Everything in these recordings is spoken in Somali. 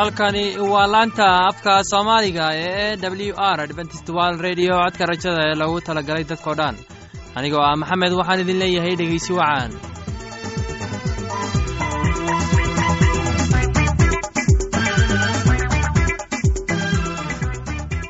halkani waa laanta afka soomaaliga ee w r dventistwal redio codka rajada ee lagu talagalay dadkao dhan. Anigoo ah maxamed waxaan idin leeyahay dhegaysi wacaan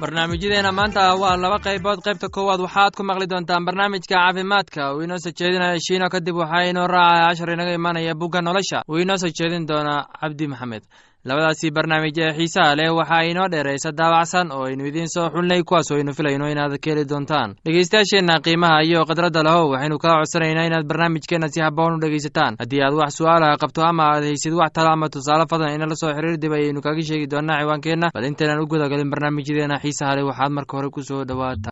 barnaamijyadeena maanta waa laba qaybood. Qaybta koowaad waxaad ku maqli doontaan barnaamijka caafimaadka. Uu inoo soo jeedinaya shiino kadib waxaa inoo raacaya cashar inaga imaanaya bugga nolosha. Uu inoo soo jeedin doonaa cabdi maxamed labadaasi barnaamij ee xiisaha leh waxaa inoo dheeraysa daabacsan oo aynu idiin soo xulinay kuwaasoo aynu filayno inaad ka heli doontaan. Dhegeystayaasheenna qiimaha iyo khadradda lahow waxaynu kaa codsanaynaa inaad barnaamijkeenna si haboon u dhegaysataan. Haddii aad wax su'aalaha qabto ama aad haysid wax tala ama tusaale fadan inala soo xiriir dib ayaynu kaga sheegi doonaa ciwaankeenna. Bal intaynaan u gudagalin barnaamijyadeena xiisaha leh waxaad marka hore ku soo dhowaata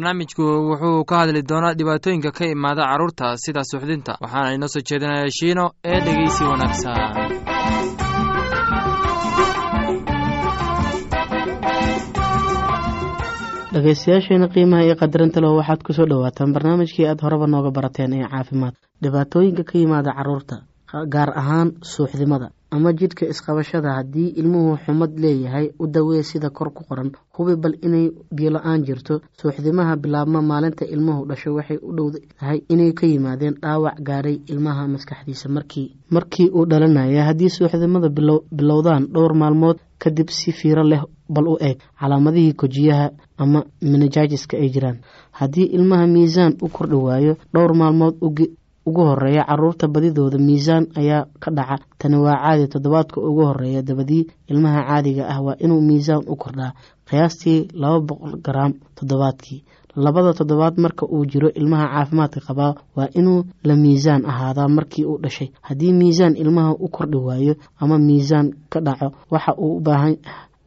barnaamijku wuxuu ka hadli doonaa dhibaatooyinka ka imaada carruurta sida suuxdinta. Waxaana inoo soo jeedinaya shiino ee dhegeysi wanaagsan. Dhegaystayaasheena qiimaha iyo qadarinta leho waxaad ku soo dhowaataan barnaamijkii aad horeba nooga barateen ee caafimaad. Dhibaatooyinka ka yimaada carruurta gaar ahaan suuxdimada ama jidhka isqabashada haddii ilmuhu xumad leeyahay u dawee sida kor ku qoran. Hubi bal inay biyola-aan jirto. Suuxdimaha bilaabma maalinta ilmuhu dhasho waxay u dhow tahay inay ka yimaadeen dhaawac gaadhay ilmaha maskaxdiisa. Markii markii uu dhalanaya haddii suuxdimada bilowdaan dhowr maalmood kadib si fiiro leh bal u eeg calaamadihii kojiyaha ama minajajiska ay jiraan. Haddii ilmaha miisaan u kordhi waayo dhowr maalmood ugu horreeya carruurta badidooda miisaan ayaa ka dhaca. Tani waa caadi toddobaadka ugu horreeya dabadii. Ilmaha caadiga ah waa inuu miisaan u kordhaa. Qiyaastii laba boqol garaam toddobaadkii. Labada toddobaad marka uu jiro ilmaha caafimaadka qabaa waa inuu la miisaan ahaadaa markii uu dhashay. Haddii miisaan ilmaha u kordhi waayo ama miisaan ka dhaco waxa uu u baahan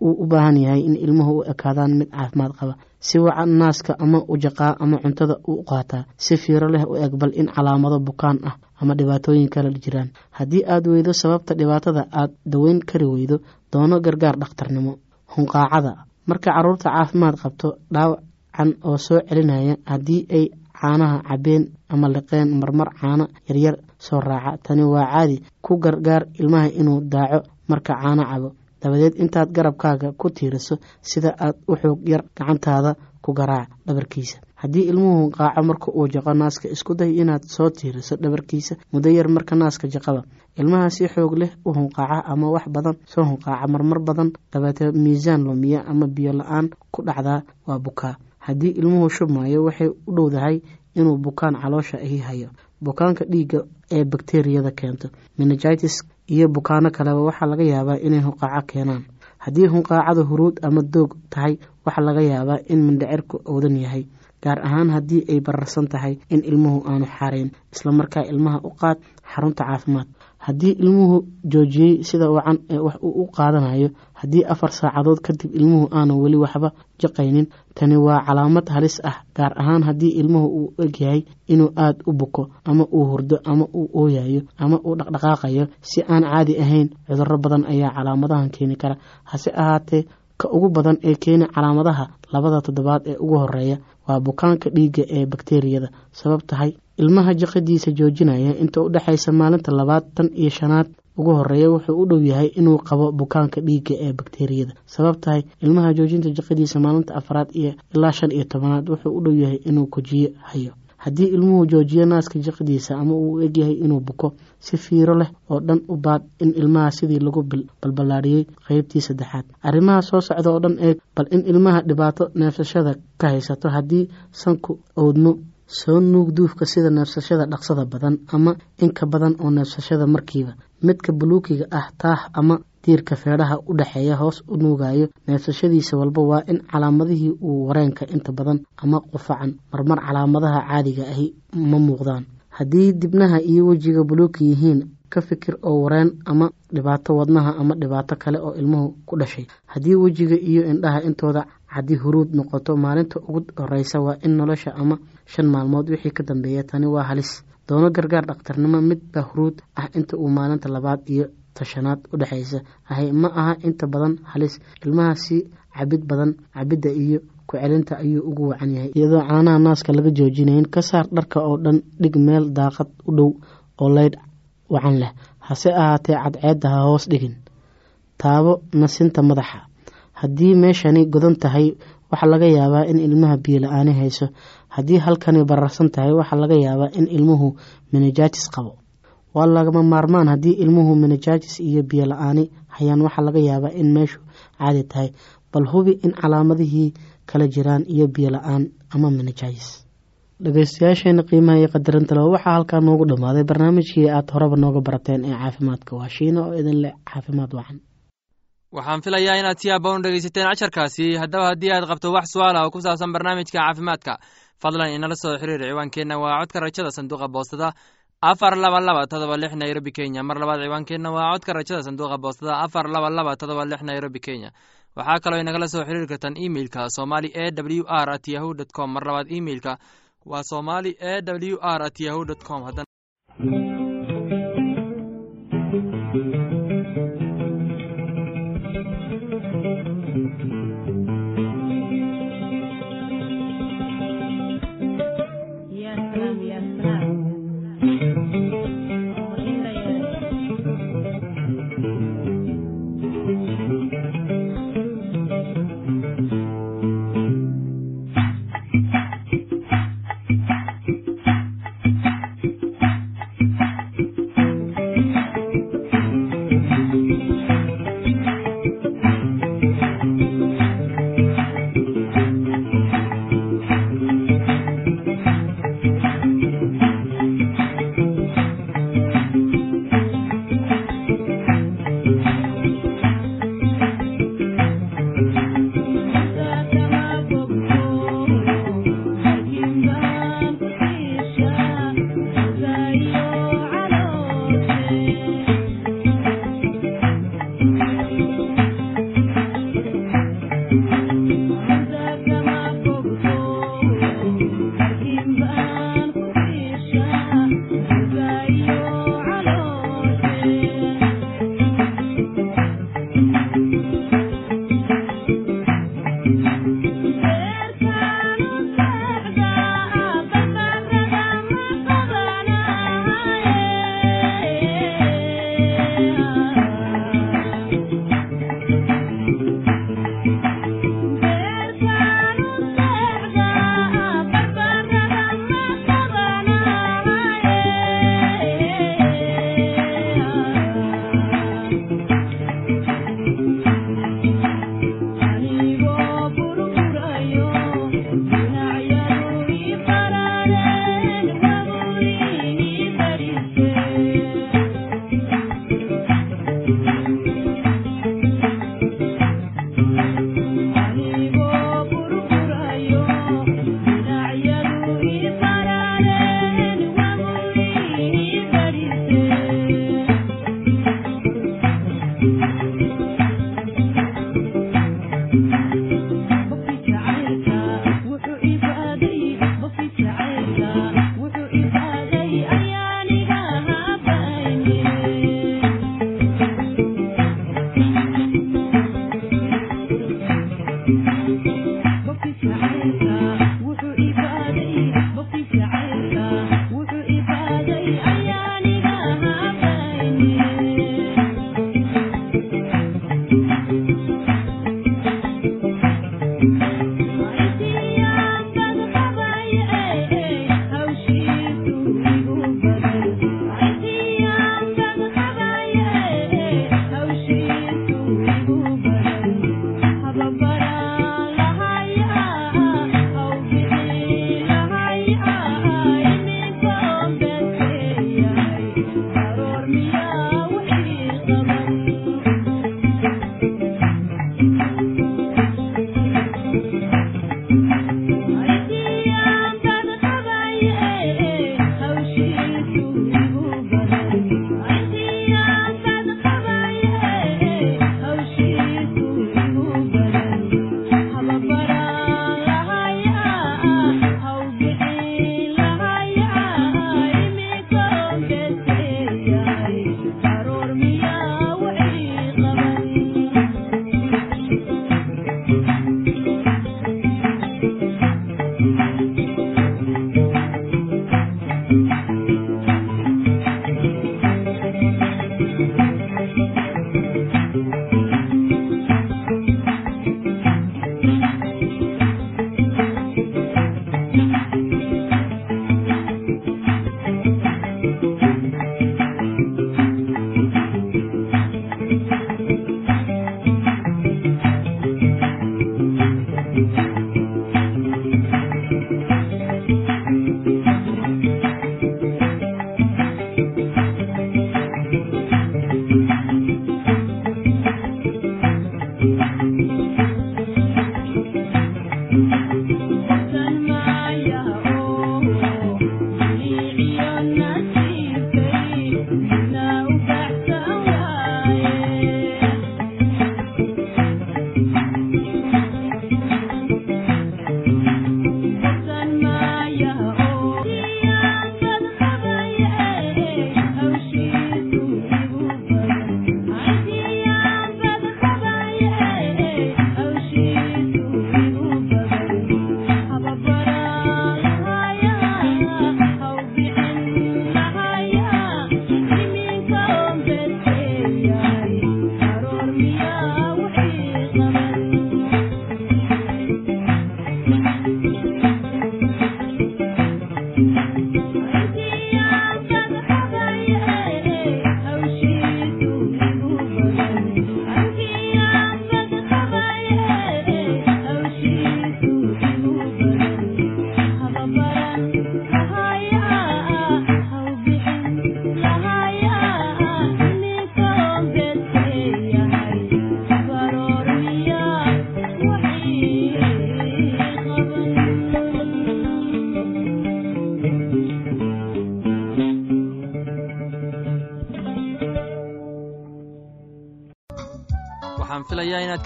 yahay in ilmuhu u ekaadaan mid caafimaad qaba. Si wacan naaska ama ujaqaa ama cuntada u qaataa si fiiro leh u eg bal in calaamado bukaan ah ama dhibaatooyin kala jiraan. Haddii aad weydo sababta dhibaatada aad daweyn kari weydo doono gargaar dhakhtarnimo. Hunqaacada. Marka carruurta caafimaad qabto dhaawacan oo soo celinaya haddii ay caanaha cabeen ama liqeen marmar caano yaryar soo raaca tani waa caadi ku gargaar ilmaha inuu daaco marka caano cabo dabadeed intaad garabkaaga ku tiiriso sida aad u xoog yar gacantaada ku garaac dhabarkiisa. Haddii ilmuhu hunqaaco marka uu jaqo naaska isku day inaad soo tiiriso dhabarkiisa muddo yar marka naaska jaqaba. Ilmaha si xoog leh u hunqaaca ama wax badan soo hunqaaca marmar badan dabeetee miisaan lumiya ama biyo la'aan ku dhacdaa waa bukaa. Haddii ilmuhu shubmaayo waxay u dhowdahay inuu bukaan caloosha ahi hayo bukaanka dhiigga ee bakteriyada keento. Menegitis iyo bukaano kaleba waxaa laga yaabaa inay hunqaaco keenaan. Haddii hunqaacada huruud ama doog tahay waxaa laga yaabaa in mindhicirku owdan yahay gaar ahaan haddii ay bararsan tahay in ilmuhu aanu xaarayn islamarkaa ilmaha u qaad xarunta caafimaad. Haddii ilmuhu joojiyey sida wacan ee wax uu u qaadanayo haddii afar saacadood kadib ilmuhu aanu weli waxba jaqaynin tani waa calaamad halis ah gaar ahaan haddii ilmuhu uu egyahay inuu aada u buko ama uu hurdo ama uu ooyayo ama uu dhaqdhaqaaqayo. Si aan caadi ahayn cudurro badan ayaa calaamadahan keeni kara. Hase ahaatee ka ugu badan ee keeni calaamadaha labada toddobaad ee ugu horreeya waa bukaanka dhiigga ee bakteriyada sabab tahay ilmaha jaqadiisa joojinaya inta u dhexaysa maalinta labaad tan iyo shanaad ugu horreeya wuxuu u dhow yahay inuu qabo bukaanka dhiigga ee bakteriyada sabab tahay ilmaha joojinta jaqadiisa maalinta afraad iyo ilaa shan iyo tobanaad wuxuu u dhow yahay inuu kojiyo hayo. Haddii ilmuhu joojiyo naaska jaqadiisa ama uu egyahay inuu buko si fiiro leh oo dhan u baad in ilmaha sidii lagu balballaadhiyey qeybtii saddexaad. Arrimaha soo socda oo dhan eeg bal in ilmaha dhibaato neefsashada ka haysato haddii sanku owdmo soo nuug duufka sida neefsashada dhaqsada badan ama inka badan oo neefsashada markiiba. Midka buluukiga ah taah ama diirka feedhaha u dhexeeya hoos u nuugayo neefsashadiisa walba waa in calaamadihii uu wareenka inta badan ama qufacan marmar calaamadaha caadiga ahi ma muuqdaan. Haddii dibnaha iyo wejiga buluuki yihiin ka fikir oo wareen ama dhibaato wadnaha ama dhibaato kale oo ilmuhu ku dhashay. Haddii wejiga iyo indhaha intooda caddi huruud noqoto maalinta ugu horeysa waa in nolosha ama shan maalmood wixii ka dambeeya tani waa halis. Doono gargaar dhakhtarnimo midba huruud ah inta uu maalinta labaad iyo tashanaad u dhexaysa ahay ma aha inta badan halis. Ilmaha si cabid badan cabidda iyo ku-celinta ayuu ugu wacan yahay. Iyadoo caanaha naaska laga joojinayn ka saar dharka oo dhan dhig meel daaqad u dhow oo leydh wacan leh. Hase ahaatee cadceedda ha hoos dhigin. Taabo nasinta madaxa haddii meeshani godan tahay waxaa laga yaabaa in ilmaha biyo la'aani hayso. Haddii halkani bararsan tahay waxaa laga yaabaa in ilmuhu menejatis qabo. Waa lagama maarmaan haddii ilmuhu menejatis iyo biyo la'aani hayaan waxaa laga yaabaa in meeshu caadi tahay. Bal hubi in calaamadihii kala jiraan iyo biyo la'aan ama menejatis dhegeystayaasheena qiimaha iyo qadarintalo waxaa halkaa noogu dhammaaday. Barnaamijkii aad horeba nooga barateen ee caafimaadka waa shiina oo idin leh caafimaad wacan waxaan filayaa inaad si haboon dhegeysateen casharkaasi. Haddaba haddii aad qabto wax su'aala oo ku saabsan barnaamijka caafimaadka fadlan inala soo xiriir ciwaankeenna. Waa codka rajada sanduuqa boostada afar laba laba todoba lix nairobi kenya. Mar labaad ciwaankeenna waa codka rajada sanduuqa boostada afar laba laba todoba lix nairobi kenya. Waxaa kaloo inagala soo xiriiri kartaan emeilka somali e w r at yahu dt com. Mar labaad emeilka waa somali e w r at yahu dt com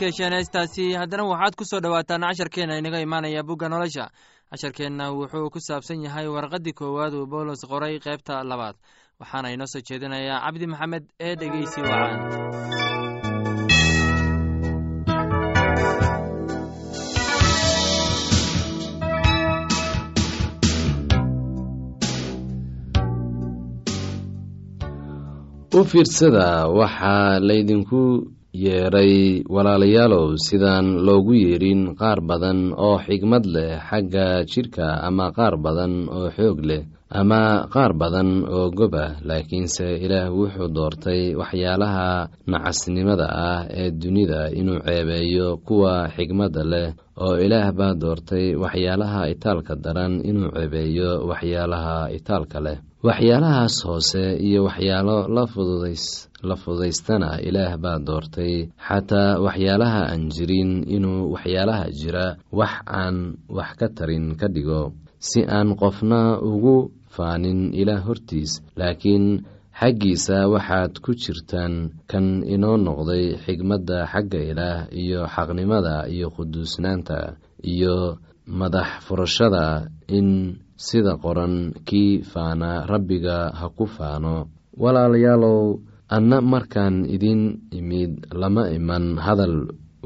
hesheen heestaasi. Haddana waxaad ku soo dhowaataan casharkeenna inaga imaanaya bugga nolosha. Casharkeenna wuxuu ku saabsan yahay warqaddii koowaad uu boolos qoray qaybta labaad. Waxaana inoo soo jeedinayaa cabdi maxamed ee dhegeysi wacaan u fiirsada waxaa laydinku yeedhay walaalayaalow sidaan loogu yeedhin qaar badan oo xigmad leh xagga jidhka ama qaar badan oo xoog leh ama qaar badan oo gob ah laakiinse ilaah wuxuu doortay waxyaalaha nacasnimada ah ee dunida inuu ceebeeyo kuwa xigmadda leh oo ilaah baa doortay waxyaalaha itaalka daran inuu ceebeeyo waxyaalaha itaalka leh. Waxyaalahaas hoose iyo waxyaalo la fududaystana ilaah baa doortay xataa waxyaalaha aan jirin inuu waxyaalaha jira wax aan wax ka tarin ka dhigo. Si aan qofna ugu faanin ilaah hortiis laakiin xaggiisa waxaad ku jirtaan kan inoo noqday xigmadda xagga ilaah iyo xaqnimada iyo quduusnaanta iyo madax furashada in sida qoran kii faana rabbiga ha ku faano. Walaalayaalow anna markaan idin imid lama iman hadal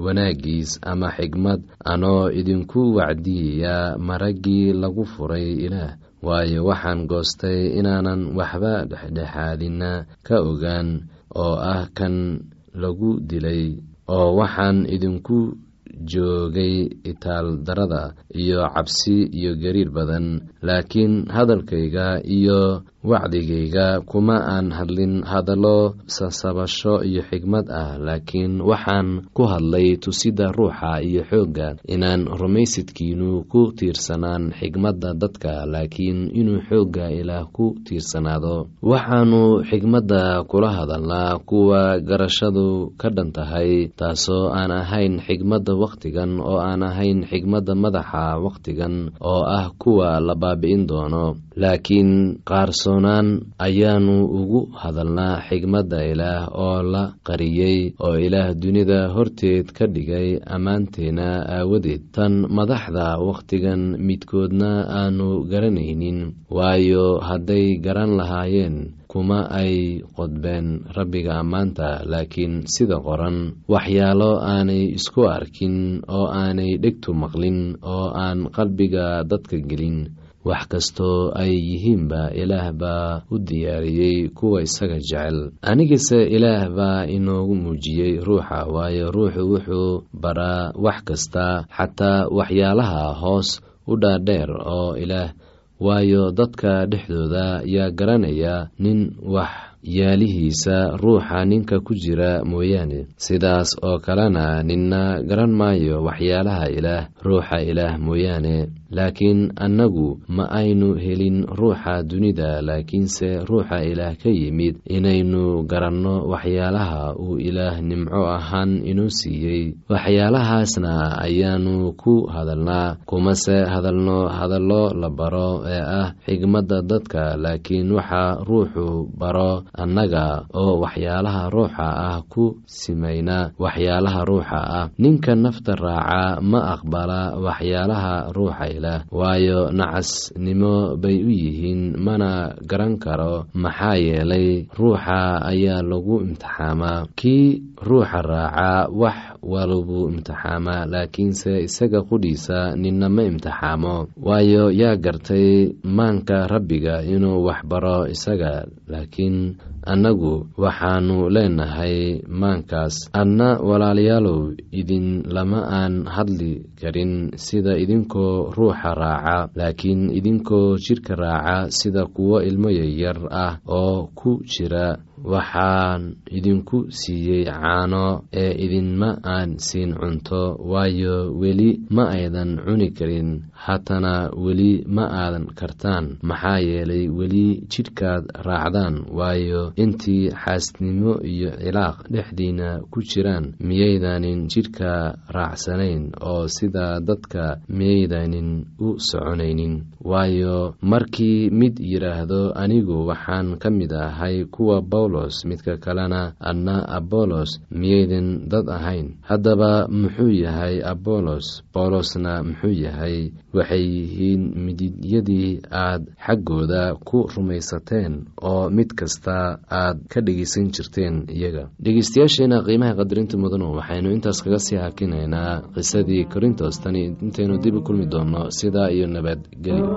wanaagiis ama xigmad anoo idinku wacdiyayaa maraggii lagu furay ilaah waayo waxaan goostay inaanan waxba dhexdhexaadina ka ogaan oo ah kan lagu dilay oo waxaan idinku joogay itaal darada iyo cabsi iyo gariir badan laakiin hadalkayga iyo wacdigayga kuma aan hadlin hadallo sasabasho iyo xigmad ah laakiin waxaan ku hadlay tusidda ruuxa iyo xoogga inaan rumaysidkiinu ku tiirsanaan xigmadda dadka laakiin inuu xoogga ilaah ku tiirsanaado. Waxaannu xigmadda kula hadalnaa kuwa garashadu ka dhan tahay taasoo aan ahayn xigmadda wakhtigan oo aan ahayn xigmadda madaxa wakhtigan oo ah kuwa la baabi'in doono. Laakiin qaarsoonaan ayaannu ugu hadalnaa xigmadda ilaah oo la qariyey oo ilaah dunida horteed ka dhigay ammaanteena aawadeed. Tan madaxda wakhtigan midkoodna aanu garanaynin waayo hadday garan lahaayeen kuma ay qodbeen rabbiga ammaanta. Laakiin sida qoran waxyaalo aanay isku arkin oo aanay dhegtu maqlin oo aan qalbiga dadka gelin wax kastoo ay yihiinba ilaah baa u diyaariyey kuwa isaga jecel. Anigase ilaah baa inoogu muujiyey ruuxa waayo ruuxu wuxuu baraa wax kasta xataa waxyaalaha hoos u dhaadheer oo ilaah waayo dadka dhexdooda yaa garanaya nin wax yaalihiisa ruuxa ninka ku jira mooyaane. Sidaas oo kalena ninna garan maayo waxyaalaha ilaah ruuxa ilaah mooyaane laakiin annagu ma aynu helin ruuxa dunida laakiinse ruuxa ilaah ka yimid. Inaynu garanno waxyaalaha uu ilaah nimco ahaan inoo siiyey. Waxyaalahaasna ayaannu ku hadalnaa kumase hadalno hadallo la baro ee ah xigmadda dadka laakiin waxa ruuxu baro annaga oo waxyaalaha ruuxa ah ku simayna. Waxyaalaha ruuxa ah ninka nafta raaca ma aqbala waxyaalaha ruuxa ilaah waayo nacasnimo bay u yihiin mana garan karo. Maxaa yeelay ruuxa ayaa lagu imtixaamaa. Kii ruuxa raaca wax walbuu imtixaamaa laakiinse isaga qudhiisa ninna ma imtixaamo. Waayo yaa gartay maanka rabbiga inuu wax baro isaga laakiin annagu waxaannu leenahay maankaas. Adna walaalayaalow idin lama aan hadli karin sida idinkoo ruuxa raaca laakiin idinkoo jidhka raaca sida kuwo ilmo yaryar ah oo ku jira waxaan idinku siiyey caano ee idinma aan siin cunto waayo weli ma aydan cuni karin. Haatana weli ma aadan kartaan. Maxaa yeelay weli jidhkaad raacdaan waayo intii xaasnimo iyo cilaaq dhexdiina ku jiraan miyaydanin jidhka raacsanayn oo sida dadka miyaydanin u soconaynin waayo markii mid yidhaahdo anigu waxaan ka mid ahay kuwa bawlos midka kalena anna abollos miyaydin dad ahayn. Haddaba muxuu yahay abollos bawlosna muxuu yahay? Waxay yihiin mididyadii aad xaggooda ku rumaysateen oo mid kasta aad ka dhegaysan jirteen iyaga. Dhegeystayaasheena qiimaha qadarinta mudanu waxaynu intaas kaga sii hakinaynaa qisadii korintos. Tani intaynu dib u kulmi doonno sidaa iyo nabadgelyo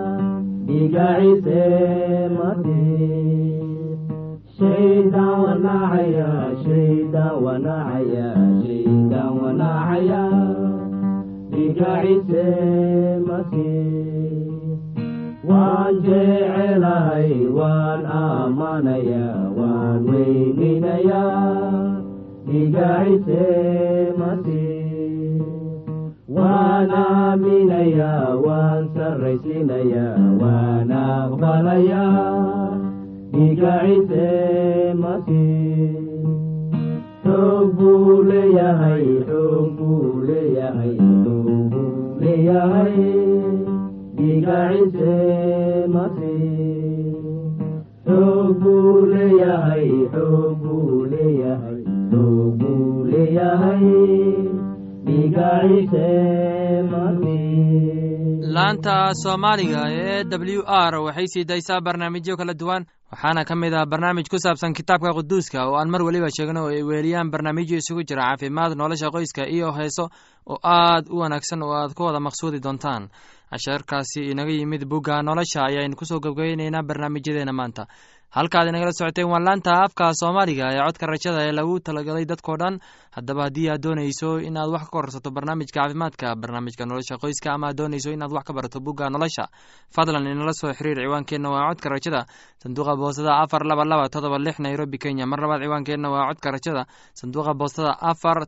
dhigaciise mati shaydan wanacaya shaydan wanacaya shaydan wanacaya dhigaciise mati waan jecelahay waan aamanaya waan weyninaya dhigaciise mati waan aaminaya waan sarraysinaya waan aqbalaya dhigaciise mati xoog buu leeyahay xoog buu leeyahay xoog buu leeyahay dhigaciise mati xoog buu leeyahay xoog buu leeyahay xoog buu leeyahay laanta soomaaliga ee w r waxay sii daysaa barnaamijyo kala duwan. Waxaana ka mid ah barnaamij ku saabsan kitaabka quduuska oo aan mar weliba sheegno oo ay weeliyaan barnaamijyo isugu jira caafimaad nolosha qoyska iyo heeso oo aad u wanaagsan oo aad ku wada maqsuudi doontaan. Casharkaasi inaga yimid bugga nolosha ayaynu ku soo gabgabeyneynaa barnaamijyadeena maanta halkaad inagala socoteen waa laanta afka soomaaliga ee codka rajada ee lagu talagalay dadkao dhan. Haddaba haddii aad doonayso inaad wax ka korsato barnaamijka caafimaadka barnaamijka nolosha qoyska ama aad doonayso inaad wax ka barato bugga nolosha fadlan inala soo xiriir ciwaankeenna waa codka rajada. Sanduuqa boostada afar laba laba todoba lix nairobi kenya. Mar labaad ciwaankeenna waa codka rajada. Sanduuqa boostada afar